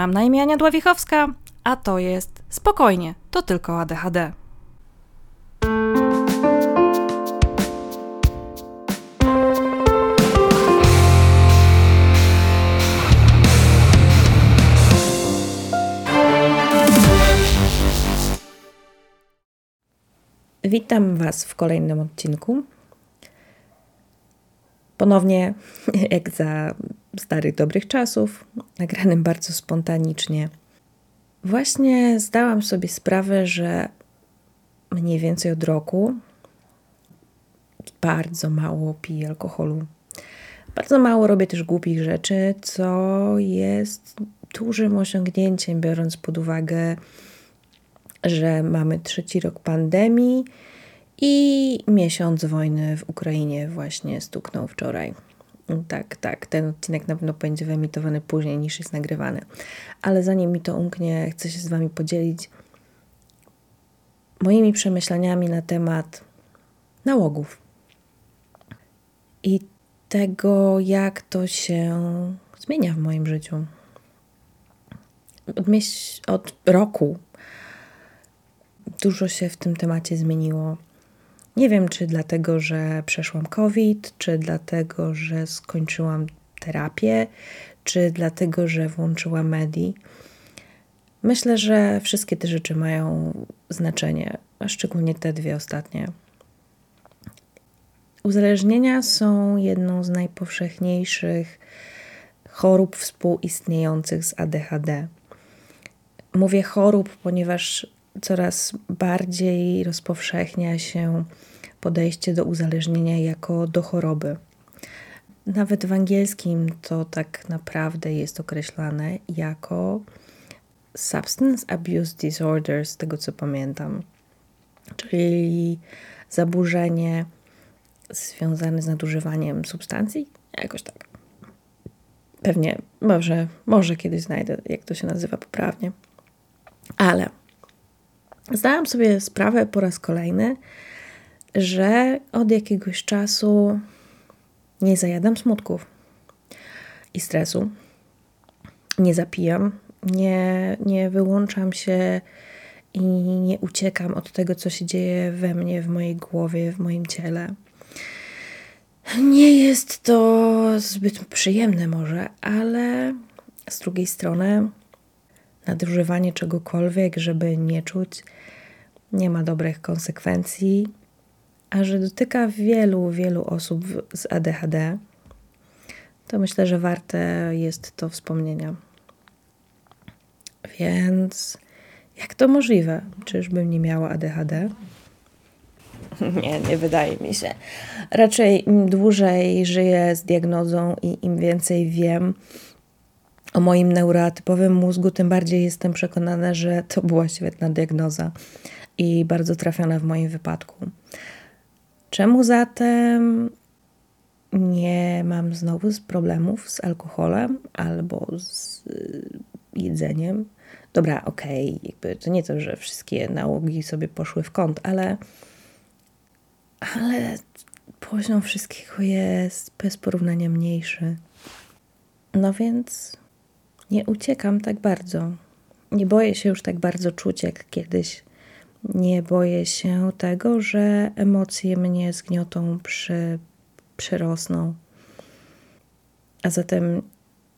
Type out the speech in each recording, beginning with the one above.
Mam na imię Ania Dławichowska, a to jest Spokojnie, to tylko ADHD. Witam Was w kolejnym odcinku. Ponownie, jak za starych dobrych czasów, nagranym bardzo spontanicznie. Właśnie zdałam sobie sprawę, że mniej więcej od roku bardzo mało piję alkoholu. Bardzo mało robię też głupich rzeczy, co jest dużym osiągnięciem, biorąc pod uwagę, że mamy trzeci rok pandemii i miesiąc wojny w Ukrainie właśnie stuknął wczoraj. Tak, tak, ten odcinek na pewno będzie wyemitowany później niż jest nagrywany. Ale zanim mi to umknie, chcę się z Wami podzielić moimi przemyśleniami na temat nałogów i tego, jak to się zmienia w moim życiu. Od, od roku dużo się w tym temacie zmieniło. Nie wiem, czy dlatego, że przeszłam COVID, czy dlatego, że skończyłam terapię, czy dlatego, że włączyłam medii. Myślę, że wszystkie te rzeczy mają znaczenie, a szczególnie te dwie ostatnie. Uzależnienia są jedną z najpowszechniejszych chorób współistniejących z ADHD. Mówię chorób, ponieważ coraz bardziej rozpowszechnia się podejście do uzależnienia jako do choroby. Nawet w angielskim to tak naprawdę jest określane jako substance abuse disorder, z tego co pamiętam, czyli zaburzenie związane z nadużywaniem substancji, jakoś tak. Pewnie, może, może kiedyś znajdę, jak to się nazywa poprawnie. Ale zdałam sobie sprawę po raz kolejny, że od jakiegoś czasu nie zajadam smutków i stresu, nie zapijam, nie, nie wyłączam się i nie uciekam od tego, co się dzieje we mnie, w mojej głowie, w moim ciele. Nie jest to zbyt przyjemne, może, ale z drugiej strony nadużywanie czegokolwiek, żeby nie czuć, nie ma dobrych konsekwencji, a że dotyka wielu, wielu osób z ADHD, to myślę, że warte jest to wspomnienia. Więc jak to możliwe? Czyżbym nie miała ADHD? Nie, nie wydaje mi się. Raczej im dłużej żyję z diagnozą i im więcej wiem o moim neurotypowym mózgu, tym bardziej jestem przekonana, że to była świetna diagnoza i bardzo trafiona w moim wypadku. Czemu zatem nie mam znowu problemów z alkoholem albo z y, jedzeniem? Dobra, okej, okay, to nie to, że wszystkie nałogi sobie poszły w kąt, ale ale poziom wszystkiego jest bez porównania mniejszy. No więc nie uciekam tak bardzo. Nie boję się już tak bardzo czuć jak kiedyś. Nie boję się tego, że emocje mnie zgniotą, przy. A zatem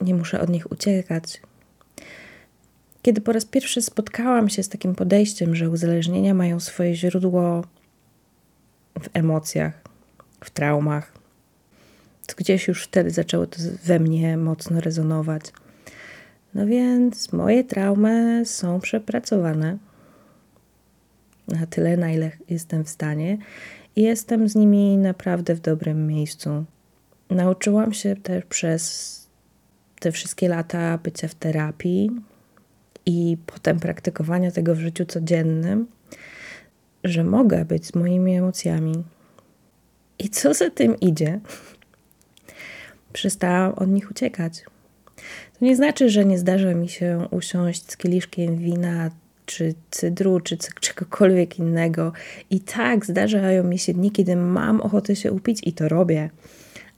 nie muszę od nich uciekać. Kiedy po raz pierwszy spotkałam się z takim podejściem, że uzależnienia mają swoje źródło w emocjach, w traumach, to gdzieś już wtedy zaczęło to we mnie mocno rezonować. No więc moje traumy są przepracowane na tyle, na ile jestem w stanie, i jestem z nimi naprawdę w dobrym miejscu. Nauczyłam się też przez te wszystkie lata bycia w terapii i potem praktykowania tego w życiu codziennym, że mogę być z moimi emocjami. I co za tym idzie? Przestałam od nich uciekać. To nie znaczy, że nie zdarza mi się usiąść z kieliszkiem wina, czy cydru, czy czegokolwiek innego. I tak zdarzają mi się dni, kiedy mam ochotę się upić i to robię.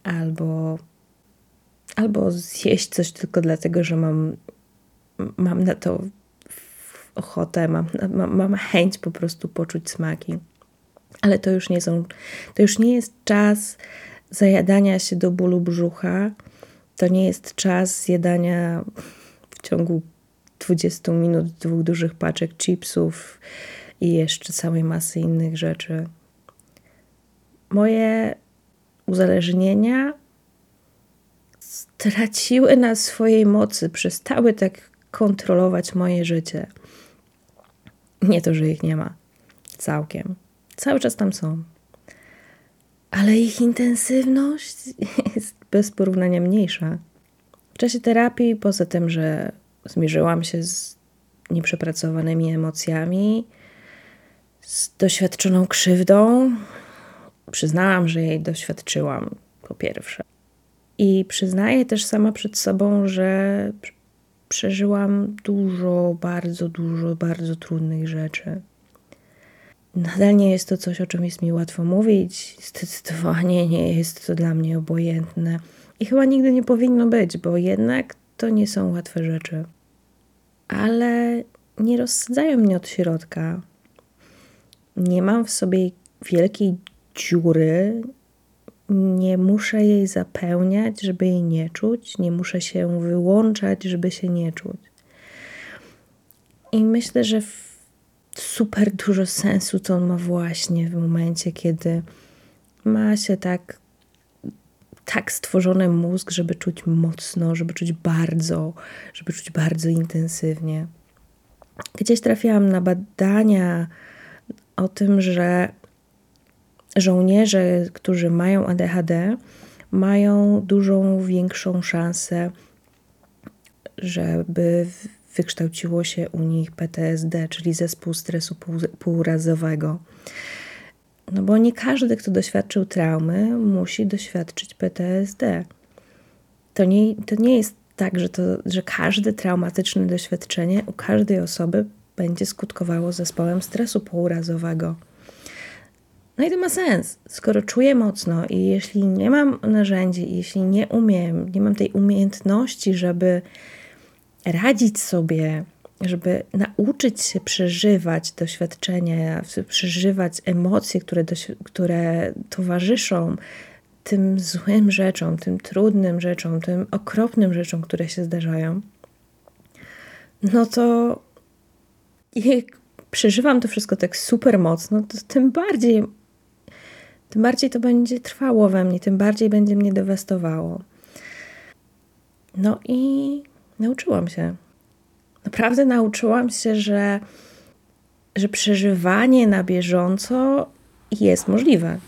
Albo, albo zjeść coś tylko dlatego, że mam mam na to ochotę, mam, mam, mam chęć po prostu poczuć smaki. Ale to już nie są, to już nie jest czas zajadania się do bólu brzucha. To nie jest czas zjadania w ciągu 20 minut dwóch dużych paczek chipsów i jeszcze całej masy innych rzeczy. Moje uzależnienia straciły na swojej mocy, przestały tak kontrolować moje życie. Nie to, że ich nie ma. Całkiem. Cały czas tam są. Ale ich intensywność jest bez porównania mniejsza. W czasie terapii, poza tym, że zmierzyłam się z nieprzepracowanymi emocjami, z doświadczoną krzywdą, przyznałam, że jej doświadczyłam, po pierwsze. I przyznaję też sama przed sobą, że przeżyłam dużo, bardzo dużo, bardzo trudnych rzeczy. Nadal nie jest to coś, o czym jest mi łatwo mówić. Zdecydowanie nie jest to dla mnie obojętne. I chyba nigdy nie powinno być, bo jednak to nie są łatwe rzeczy. Ale nie rozsadzają mnie od środka. Nie mam w sobie wielkiej dziury, nie muszę jej zapełniać, żeby jej nie czuć, nie muszę się wyłączać, żeby się nie czuć. I myślę, że super dużo sensu to on ma właśnie w momencie, kiedy ma się tak, tak stworzony mózg, żeby czuć mocno, żeby czuć bardzo, żeby czuć bardzo intensywnie. Gdzieś trafiłam na badania o tym, że żołnierze, którzy mają ADHD, mają dużą większą szansę, żeby wykształciło się u nich PTSD, czyli zespół stresu półrazowego. No bo nie każdy, kto doświadczył traumy, musi doświadczyć PTSD. To nie, to nie jest tak, że, to, że każde traumatyczne doświadczenie u każdej osoby będzie skutkowało zespołem stresu półrazowego. No i to ma sens. Skoro czuję mocno i jeśli nie mam narzędzi, jeśli nie umiem, nie mam tej umiejętności, żeby radzić sobie, żeby nauczyć się przeżywać doświadczenia, przeżywać emocje, które, które towarzyszą tym złym rzeczom, tym trudnym rzeczom, tym okropnym rzeczom, które się zdarzają, no to jak przeżywam to wszystko tak super mocno, to tym bardziej tym bardziej to będzie trwało we mnie, tym bardziej będzie mnie dewastowało. No i nauczyłam się. Naprawdę nauczyłam się, że, że przeżywanie na bieżąco jest możliwe.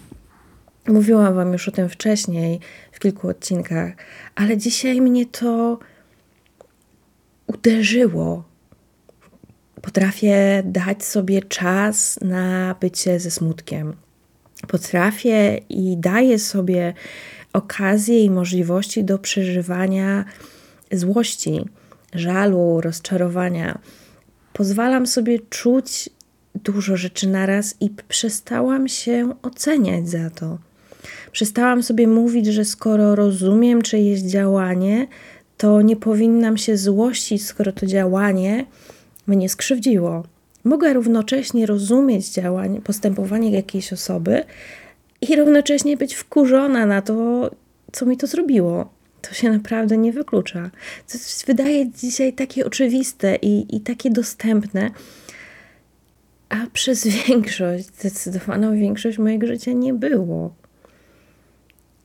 Mówiłam Wam już o tym wcześniej w kilku odcinkach, ale dzisiaj mnie to uderzyło. Potrafię dać sobie czas na bycie ze smutkiem potrafię i daję sobie okazję i możliwości do przeżywania złości, żalu, rozczarowania. Pozwalam sobie czuć dużo rzeczy naraz i przestałam się oceniać za to. Przestałam sobie mówić, że skoro rozumiem czyjeś działanie, to nie powinnam się złościć, skoro to działanie mnie skrzywdziło mogę równocześnie rozumieć działanie, postępowanie jakiejś osoby i równocześnie być wkurzona na to, co mi to zrobiło. To się naprawdę nie wyklucza. To wydaje dzisiaj takie oczywiste i, i takie dostępne, a przez większość, zdecydowaną większość mojego życia nie było.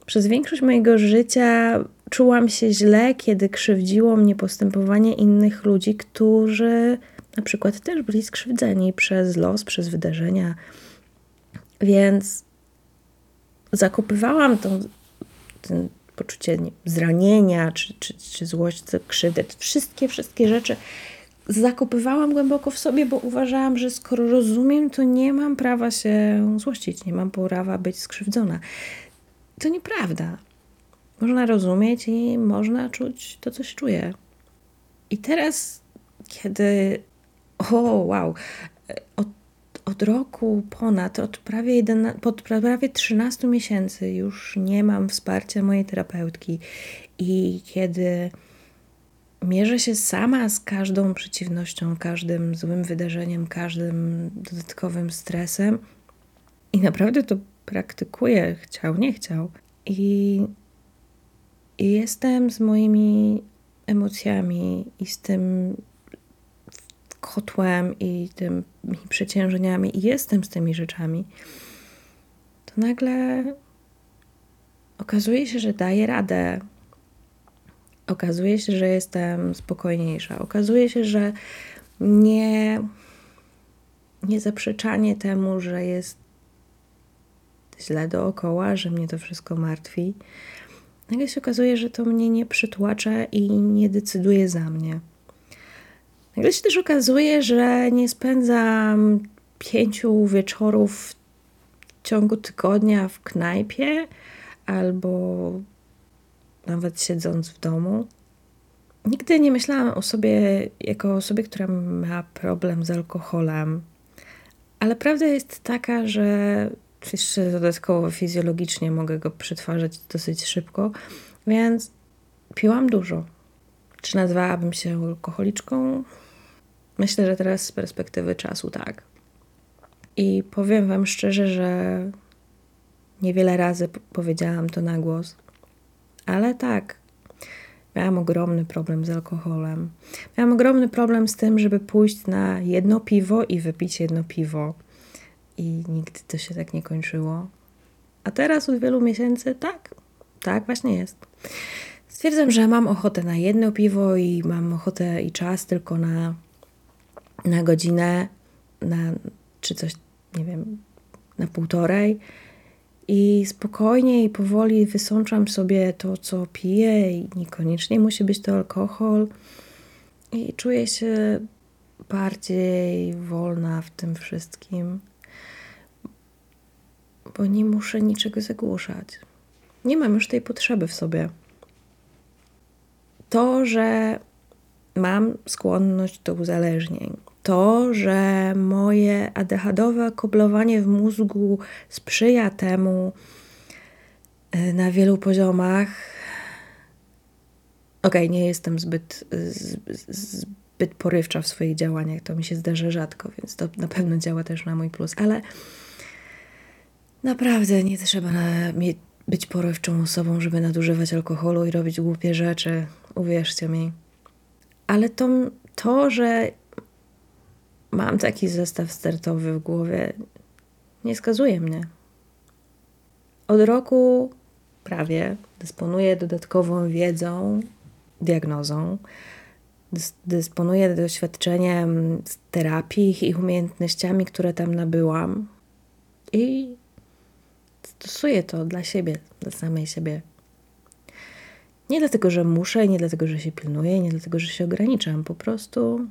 Przez większość mojego życia czułam się źle, kiedy krzywdziło mnie postępowanie innych ludzi, którzy na przykład też byli skrzywdzeni przez los, przez wydarzenia. Więc zakopywałam to, ten poczucie nie, zranienia, czy, czy, czy złość, krzywdę, wszystkie, wszystkie rzeczy zakopywałam głęboko w sobie, bo uważałam, że skoro rozumiem, to nie mam prawa się złościć, nie mam prawa być skrzywdzona. To nieprawda. Można rozumieć i można czuć to, co się czuje. I teraz, kiedy o, wow. Od, od roku ponad, od prawie, 11, pod prawie 13 miesięcy już nie mam wsparcia mojej terapeutki. I kiedy mierzę się sama z każdą przeciwnością, każdym złym wydarzeniem, każdym dodatkowym stresem i naprawdę to praktykuję, chciał, nie chciał. I, i jestem z moimi emocjami i z tym kotłem i tymi przeciężeniami i jestem z tymi rzeczami, to nagle okazuje się, że daję radę. Okazuje się, że jestem spokojniejsza. Okazuje się, że nie, nie zaprzeczanie temu, że jest źle dookoła, że mnie to wszystko martwi. Nagle się okazuje, że to mnie nie przytłacza i nie decyduje za mnie. Nagle się też okazuje, że nie spędzam pięciu wieczorów w ciągu tygodnia w knajpie albo nawet siedząc w domu. Nigdy nie myślałam o sobie jako osobie, która ma problem z alkoholem, ale prawda jest taka, że jeszcze dodatkowo fizjologicznie mogę go przetwarzać dosyć szybko, więc piłam dużo. Czy nazwałabym się alkoholiczką? Myślę, że teraz z perspektywy czasu tak. I powiem Wam szczerze, że niewiele razy powiedziałam to na głos, ale tak, miałam ogromny problem z alkoholem. Miałam ogromny problem z tym, żeby pójść na jedno piwo i wypić jedno piwo. I nigdy to się tak nie kończyło. A teraz od wielu miesięcy tak, tak właśnie jest. Stwierdzam, że mam ochotę na jedno piwo i mam ochotę i czas tylko na na godzinę, na, czy coś, nie wiem, na półtorej. I spokojnie i powoli wysączam sobie to, co piję, i niekoniecznie musi być to alkohol. I czuję się bardziej wolna w tym wszystkim, bo nie muszę niczego zagłuszać. Nie mam już tej potrzeby w sobie. To, że mam skłonność do uzależnień, to, że moje ADHDowe koblowanie w mózgu sprzyja temu e, na wielu poziomach. Okej, okay, nie jestem zbyt, zbyt porywcza w swoich działaniach, to mi się zdarza rzadko, więc to na pewno działa też na mój plus, ale naprawdę nie trzeba być porywczą osobą, żeby nadużywać alkoholu i robić głupie rzeczy, uwierzcie mi. Ale to, to że mam taki zestaw startowy w głowie, nie skazuje mnie. Od roku prawie dysponuję dodatkową wiedzą, diagnozą, dysponuję doświadczeniem z terapii i umiejętnościami, które tam nabyłam i stosuję to dla siebie, dla samej siebie. Nie dlatego, że muszę, nie dlatego, że się pilnuję, nie dlatego, że się ograniczam. Po prostu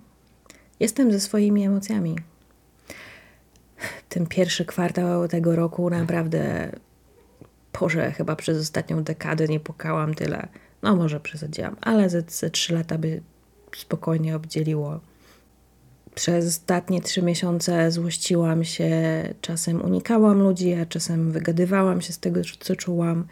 Jestem ze swoimi emocjami. Ten pierwszy kwartał tego roku naprawdę, Boże, chyba przez ostatnią dekadę nie pukałam tyle. No może przesadziłam, ale ze, ze trzy lata by spokojnie obdzieliło. Przez ostatnie trzy miesiące złościłam się, czasem unikałam ludzi, a czasem wygadywałam się z tego, co czułam.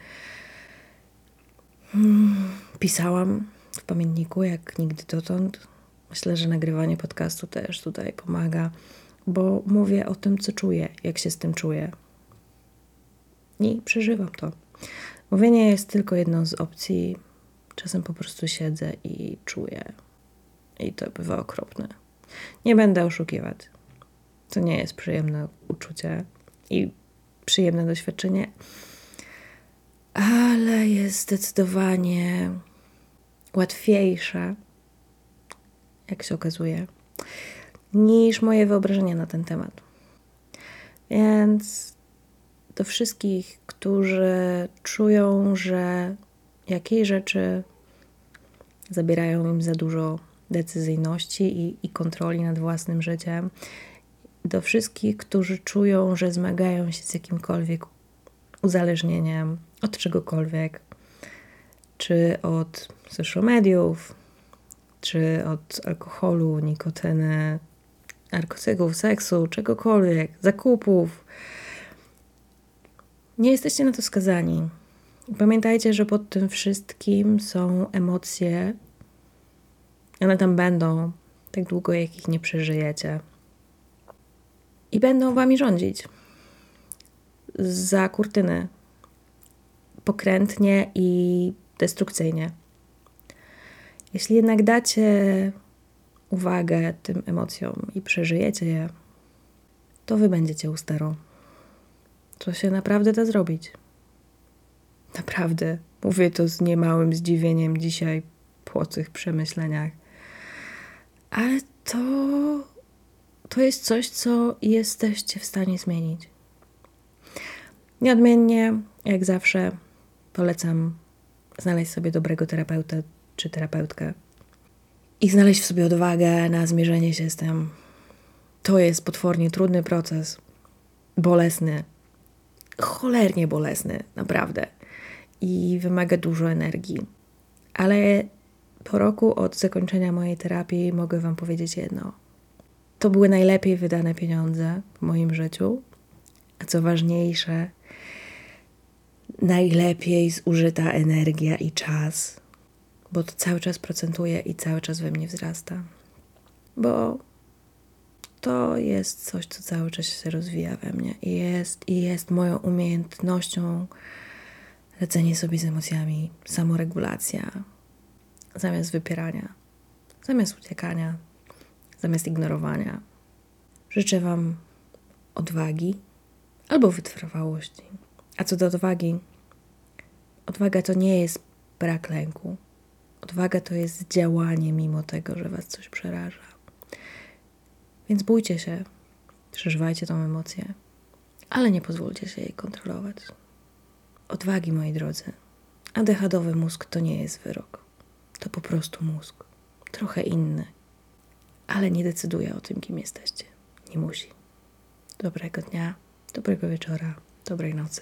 Pisałam w pamiętniku jak nigdy dotąd. Myślę, że nagrywanie podcastu też tutaj pomaga, bo mówię o tym, co czuję, jak się z tym czuję. I przeżywam to. Mówienie jest tylko jedną z opcji. Czasem po prostu siedzę i czuję. I to bywa okropne. Nie będę oszukiwać. To nie jest przyjemne uczucie i przyjemne doświadczenie, ale jest zdecydowanie łatwiejsze jak się okazuje, niż moje wyobrażenia na ten temat. Więc do wszystkich, którzy czują, że jakieś rzeczy zabierają im za dużo decyzyjności i, i kontroli nad własnym życiem, do wszystkich, którzy czują, że zmagają się z jakimkolwiek uzależnieniem od czegokolwiek, czy od social mediów, czy od alkoholu, nikotyny, narkotyków, seksu, czegokolwiek, zakupów. Nie jesteście na to skazani. Pamiętajcie, że pod tym wszystkim są emocje One tam będą tak długo, jak ich nie przeżyjecie. I będą wami rządzić. Za kurtyny. Pokrętnie i destrukcyjnie. Jeśli jednak dacie uwagę tym emocjom i przeżyjecie je, to wy będziecie u steru. To się naprawdę da zrobić. Naprawdę. Mówię to z niemałym zdziwieniem dzisiaj po tych przemyśleniach. Ale to, to jest coś, co jesteście w stanie zmienić. Nieodmiennie, jak zawsze, polecam znaleźć sobie dobrego terapeuta czy terapeutkę i znaleźć w sobie odwagę na zmierzenie się z tym. To jest potwornie trudny proces, bolesny, cholernie bolesny, naprawdę. I wymaga dużo energii. Ale po roku od zakończenia mojej terapii mogę Wam powiedzieć jedno. To były najlepiej wydane pieniądze w moim życiu, co ważniejsze, najlepiej zużyta energia i czas, bo to cały czas procentuje i cały czas we mnie wzrasta. Bo to jest coś, co cały czas się rozwija we mnie i jest, i jest moją umiejętnością radzenie sobie z emocjami, samoregulacja, zamiast wypierania, zamiast uciekania, zamiast ignorowania. Życzę Wam odwagi albo wytrwałości. A co do odwagi, odwaga to nie jest brak lęku. Odwaga to jest działanie mimo tego, że Was coś przeraża. Więc bójcie się, przeżywajcie tą emocję, ale nie pozwólcie się jej kontrolować. Odwagi, moi drodzy. Adechadowy mózg to nie jest wyrok. To po prostu mózg. Trochę inny. Ale nie decyduje o tym, kim jesteście. Nie musi. Dobrego dnia, dobrego wieczora, dobrej nocy.